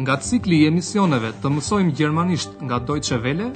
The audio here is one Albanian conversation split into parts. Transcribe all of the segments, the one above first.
Nga cikli i emisioneve të mësojmë gjermanisht nga Deutsche Welle,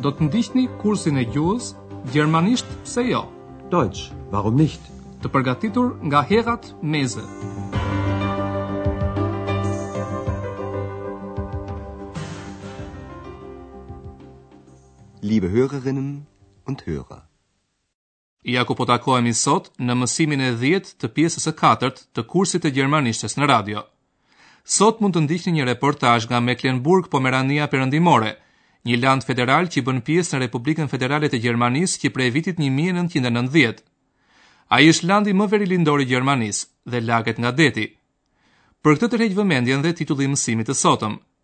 do të ndiqni kursin e gjuhës Gjermanisht pse jo? Deutsch, warum nicht? Të përgatitur nga Herrad Meese. Liebe Hörerinnen und Hörer. Ja ku po takohemi sot në mësimin e 10 të pjesës së katërt të kursit të gjermanishtes në radio. Sot mund të ndiqni një reportazh nga Mecklenburg Pomerania Perëndimore, një land federal që bën pjesë në Republikën Federale të Gjermanisë që prej vitit 1990. Ai është landi më verilindor i Gjermanisë dhe laget nga deti. Për këtë tërheq vëmendjen dhe titulli i mësimit të sotëm,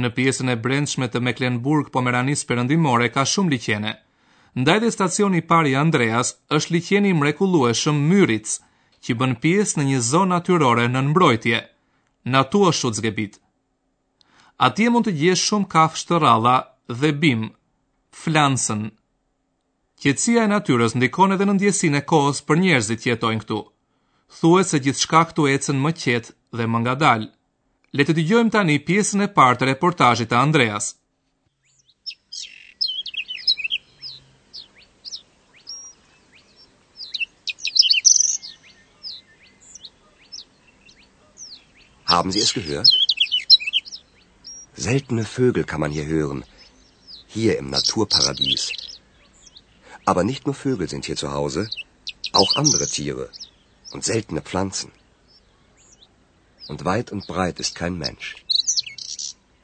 Në pjesën e brendshme të Mecklenburg Pomeranisë Perëndimore ka shumë liqene. Ndaj dhe stacioni i parë i Andreas është liqeni i mrekullueshëm Müritz, që bën pjesë në një zonë natyrore nën mbrojtje, Naturschutzgebiet. Atje mund të gjesh shumë kafshë të rralla dhe bimë, Pflanzen. Qetësia e natyrës ndikon edhe në ndjesinë e kohës për njerëzit që jetojnë këtu. Thuhet se gjithçka këtu ecën më qetë dhe më ngadalë. Le të dëgjojmë tani pjesën e parë të reportazhit të Andreas. Haben Sie es gehört? Seltene Vögel kann man hier hören, hier im Naturparadies. Aber nicht nur Vögel sind hier zu Hause, auch andere Tiere und seltene Pflanzen. Und weit und breit ist kein Mensch.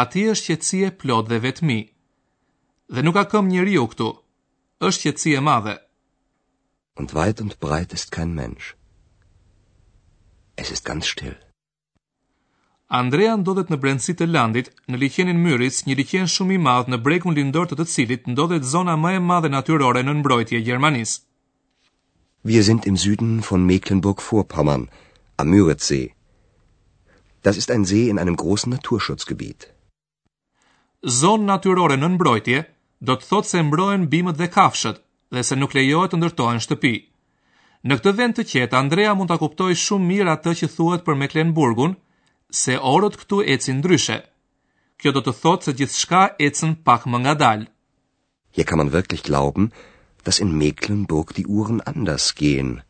Aty është qetësi e plotë dhe vetmi. Dhe nuk ka këmbë njeriu këtu. Është qetësi e madhe. Und weit und breit ist kein Mensch. Es ist ganz still. Andrea ndodhet në brendësi të landit, në liqenin Müritz, një liqen shumë i madh në bregun lindor të të cilit ndodhet zona më e madhe natyrore nën mbrojtje e Gjermanisë. Wir sind im Süden von Mecklenburg-Vorpommern, am Müritzsee. Das ist ein See in einem großen Naturschutzgebiet. Zonë natyrore nën mbrojtje do të thotë se mbrohen bimët dhe kafshët dhe se nuk lejohet të ndërtohen shtëpi. Në këtë vend të qetë, Andrea mund ta kuptojë shumë mirë atë që thuhet për Mecklenburgun, se orët këtu ecin ndryshe. Kjo do të thotë se gjithçka ecën pak më ngadalë. Hier kann man wirklich glauben, dass in Mecklenburg die Uhren anders gehen.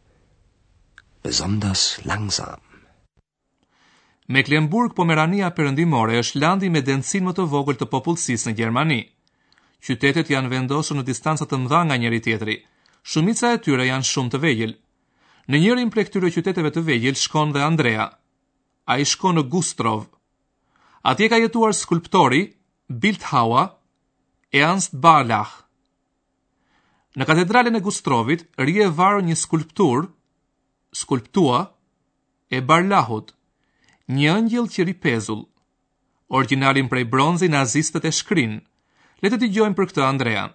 Besonders langsam. Mecklenburg Pomerania Perëndimore është landi me densinë më të vogël të popullsisë në Gjermani. Qytetet janë vendosur në distanca të mëdha nga njëri-tjetri. Shumica e tyre janë shumë të vegjël. Në njërin prej këtyre qyteteve të vegjël shkon dhe Andrea. Ai shkon në Güstrow. Atje ka jetuar skulptori Bildhauer Ernst Barlach. Në katedralen e Gystrovit rri e varur një skulpturë, skulptura e Barlahut, një engjëll që rri pezull. Origjinalin prej bronzi nazistët e shkrinë. Le të dëgjojmë për këtë Andrean.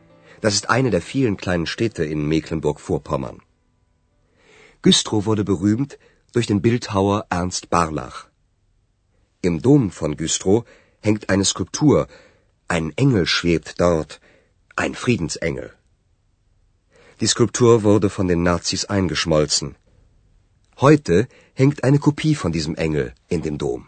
Das ist eine der vielen kleinen Städte in Mecklenburg-Vorpommern. Güstrow wurde berühmt durch den Bildhauer Ernst Barlach. Im Dom von Güstrow hängt eine Skulptur. Ein Engel schwebt dort, ein Friedensengel. Die Skulptur wurde von den Nazis eingeschmolzen. Heute hängt eine Kopie von diesem Engel in dem Dom.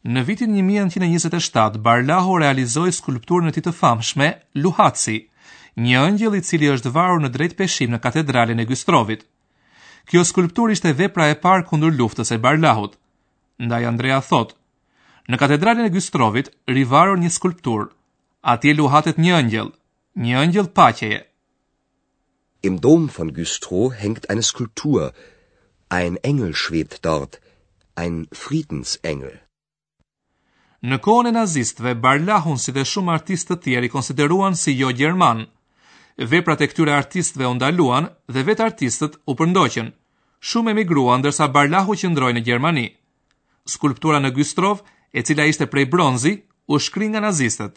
Në vitin 1927, Barlahu realizoi skulpturën e tij të famshme, Luhatësi, një engjëll i cili është varur në drejtpeshim në katedralen e Gystrovit. Kjo skulpturë ishte vepra e parë kundër luftës e Barlahut. Ndaj Andrea thotë, në katedralen e Gystrovit rri varur një skulpturë, atje luhatet një engjëll, një engjëll paqeje. Im Dom von Güstrow hängt eine Skulptur, ein Engel schwebt dort, ein Friedensengel. Në kohën e nazistëve, Barlahun si dhe shumë artistë të tjerë i konsideruan si jo gjermanë. Veprat e këtyre artistëve u ndaluan dhe vetë artistët u përndoqën. Shumë emigruan ndërsa Barlahu qëndroi në Gjermani. Skulptura në Güstrow, e cila ishte prej bronzi, u shkri nga nazistët.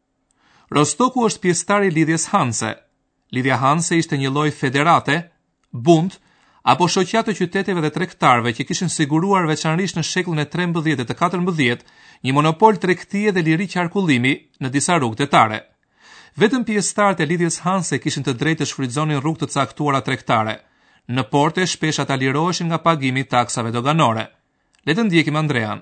Rostoku është pjesëtar i lidhjes Hanse. Lidhja Hanse ishte një lloj federate, bund apo shoqatë qyteteve dhe tregtarëve që kishin siguruar veçanërisht në shekullin e 13 dhe të 14 një monopol tregtie dhe liri qarkullimi në disa rrugë detare. Vetëm pjesëtarët e lidhjes Hanse kishin të drejtë të shfrytëzonin rrugë të caktuara tregtare. Në porte shpesh ata liroheshin nga pagimi i taksave doganore. Le të ndjekim Andrean.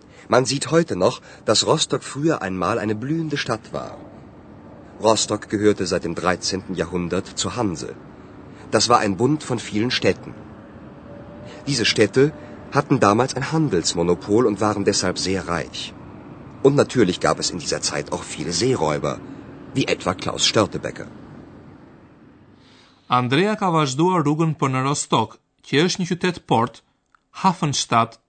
Man sieht heute noch, dass Rostock früher einmal eine blühende Stadt war. Rostock gehörte seit dem 13. Jahrhundert zu Hanse. Das war ein Bund von vielen Städten. Diese Städte hatten damals ein Handelsmonopol und waren deshalb sehr reich. Und natürlich gab es in dieser Zeit auch viele Seeräuber, wie etwa Klaus Störtebecker. Andrea ka Kavajdua rrugën për në Rostock, që është një qytet port, Hafenstadt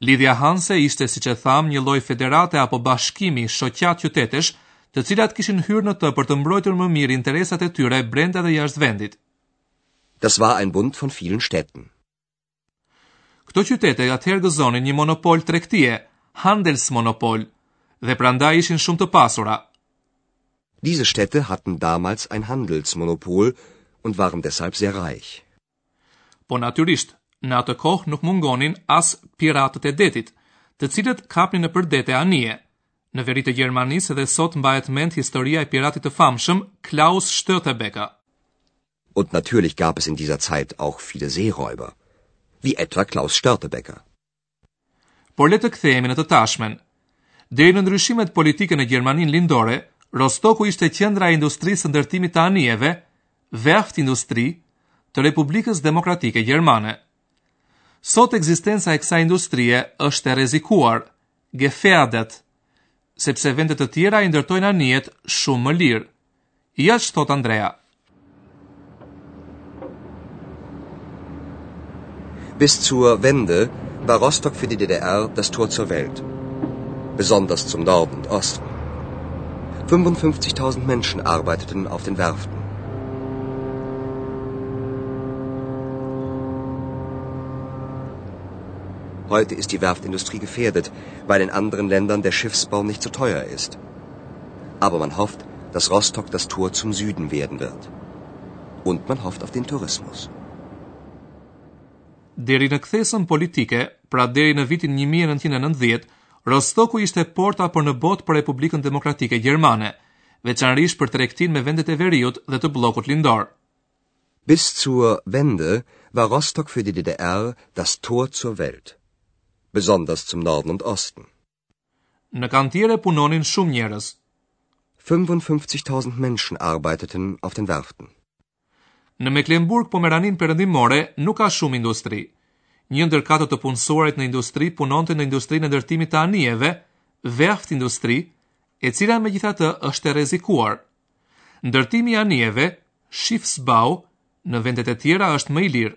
Lidhja Hanse ishte, siç e thamë, një lloj federate apo bashkimi shoqatë qytetesh, të cilat kishin hyrë në të për të mbrojtur më mirë interesat e tyre brenda dhe jashtë vendit. Das war ein Bund von vielen Städten. Këto qytete atëherë gëzonin një monopol tregtie, Handelsmonopol, dhe prandaj ishin shumë të pasura. Diese Städte hatten damals ein Handelsmonopol und waren deshalb sehr reich. Po natyrisht, në atë kohë nuk mungonin as piratët e detit, të cilët kapnin nëpër dete anije. Në veri të Gjermanisë edhe sot mbahet mend historia e piratit të famshëm Klaus Störtebeker. Und natürlich gab es in dieser Zeit auch viele Seeräuber, wie etwa Klaus Störtebeker. Por le të kthehemi në të tashmen. Deri në ndryshimet politike në Gjermaninë Lindore, Rostoku ishte qendra e industrisë së ndërtimit të anijeve, Werftindustrie, të Republikës Demokratike Gjermane. Sot ekzistenca e kësaj industrie është e rrezikuar, gefährdet, sepse vende të tjera i ndërtojnë anijet shumë më lirë. Ja që thot Andrea. Bis zur Wende war Rostock für die DDR das Tor zur Welt, besonders zum Norden und Osten. 55.000 Menschen arbeiteten auf den Werften. Heute ist die Werftindustrie gefährdet, weil in anderen Ländern der Schiffsbau nicht so teuer ist. Aber man hofft, dass Rostock das Tor zum Süden werden wird. Und man hofft auf den Tourismus. Deri në kthesën politike, pra deri në vitin 1990, Rostoku ishte porta për në botë për Republikën Demokratike Gjermane, veçanërisht për tregtinë me vendet e veriut dhe të bllokut lindor. Bis zur Wende war Rostock für die DDR das Tor zur Welt, besonders zum Norden und Osten. Në kantiere punonin shumë njerëz. 55.000 Menschen arbeiteten auf den Werften. Në Mecklenburg-Pomeraninë Perëndimore nuk ka shumë industri. Një ndër katër të punësuarit në industri punonte në industrinë e ndërtimit të anijeve, Werft-Industrie, e cila megjithatë është e rrezikuar. Ndërtimi i anijeve, Schiffsbau, në vendet e tjera është më i lirë.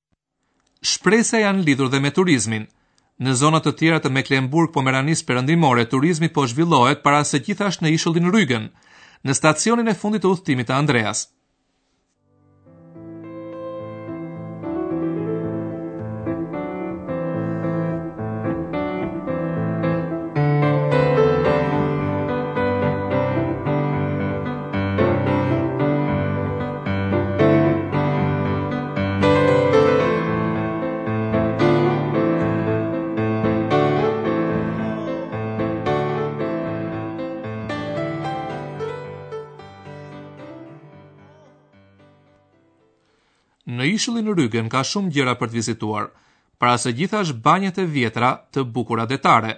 Shpresa janë lidhur dhe me turizmin. Në zona të tjera të Mecklenburg-Pomeranisë Perëndimore turizmi po zhvillohet para së gjithash në ishullin Rügen, në stacionin e fundit të udhëtimit të Andreas. Në ishullin Rügen ka shumë gjëra për të vizituar. Para së gjithash banjat e vjetra të bukura detare.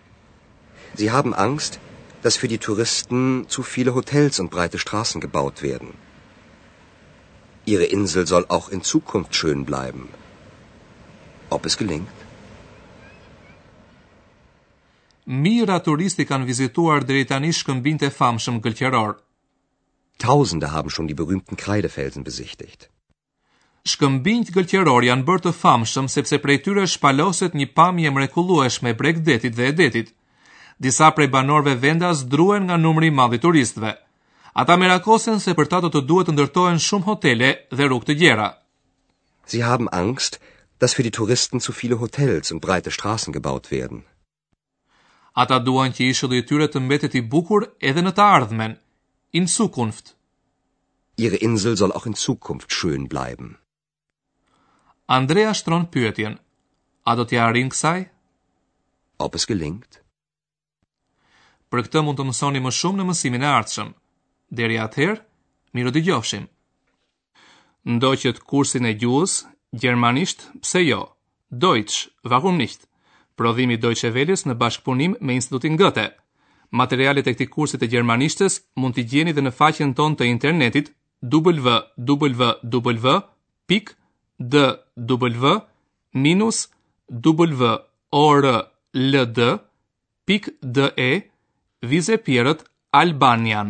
Sie haben Angst, dass für die Touristen zu viele Hotels und breite Straßen gebaut werden. Ihre Insel soll auch in Zukunft schön bleiben. Ob es gelingt? Mira turisti kanë vizituar deri tani Tausende haben schon die berühmten Kreidefelsen besichtigt. Shkëmbinjtë gëlqerorë janë bërë të famshëm sepse prej tyre shpaloset një pamje e mrekullueshme e bregdetit dhe e detit. Disa prej banorëve vendas druhen nga numri i madh i turistëve. Ata merakosen se për ta do të duhet të ndërtohen shumë hotele dhe rrugë të gjera. Sie haben Angst, dass für die Touristen zu viele Hotels und breite Straßen gebaut werden. Ata duan që ishulli i tyre të mbetet i bukur edhe në të ardhmen, in Zukunft. Ihre Insel soll auch in Zukunft schön bleiben. Andreas shtron pyetjen, a do t'ia arrijnë kësaj? Ob es gelingt? Për këtë mund të mësoni më shumë në mësimin e ardhshëm. Deri atëherë, mirudëgjofshim! Ndoqët kursin e gjuhës, gjermanisht, pse jo, Deutsch, warum nicht? Prodhim i Deutsche Welles në bashkëpunim me Institutin Goethe. Materialet e këtij kursi të gjermanishtes mund t'i gjeni dhe në faqen tonë të internetit www.dw-world.de vizë e pjerrët Albanian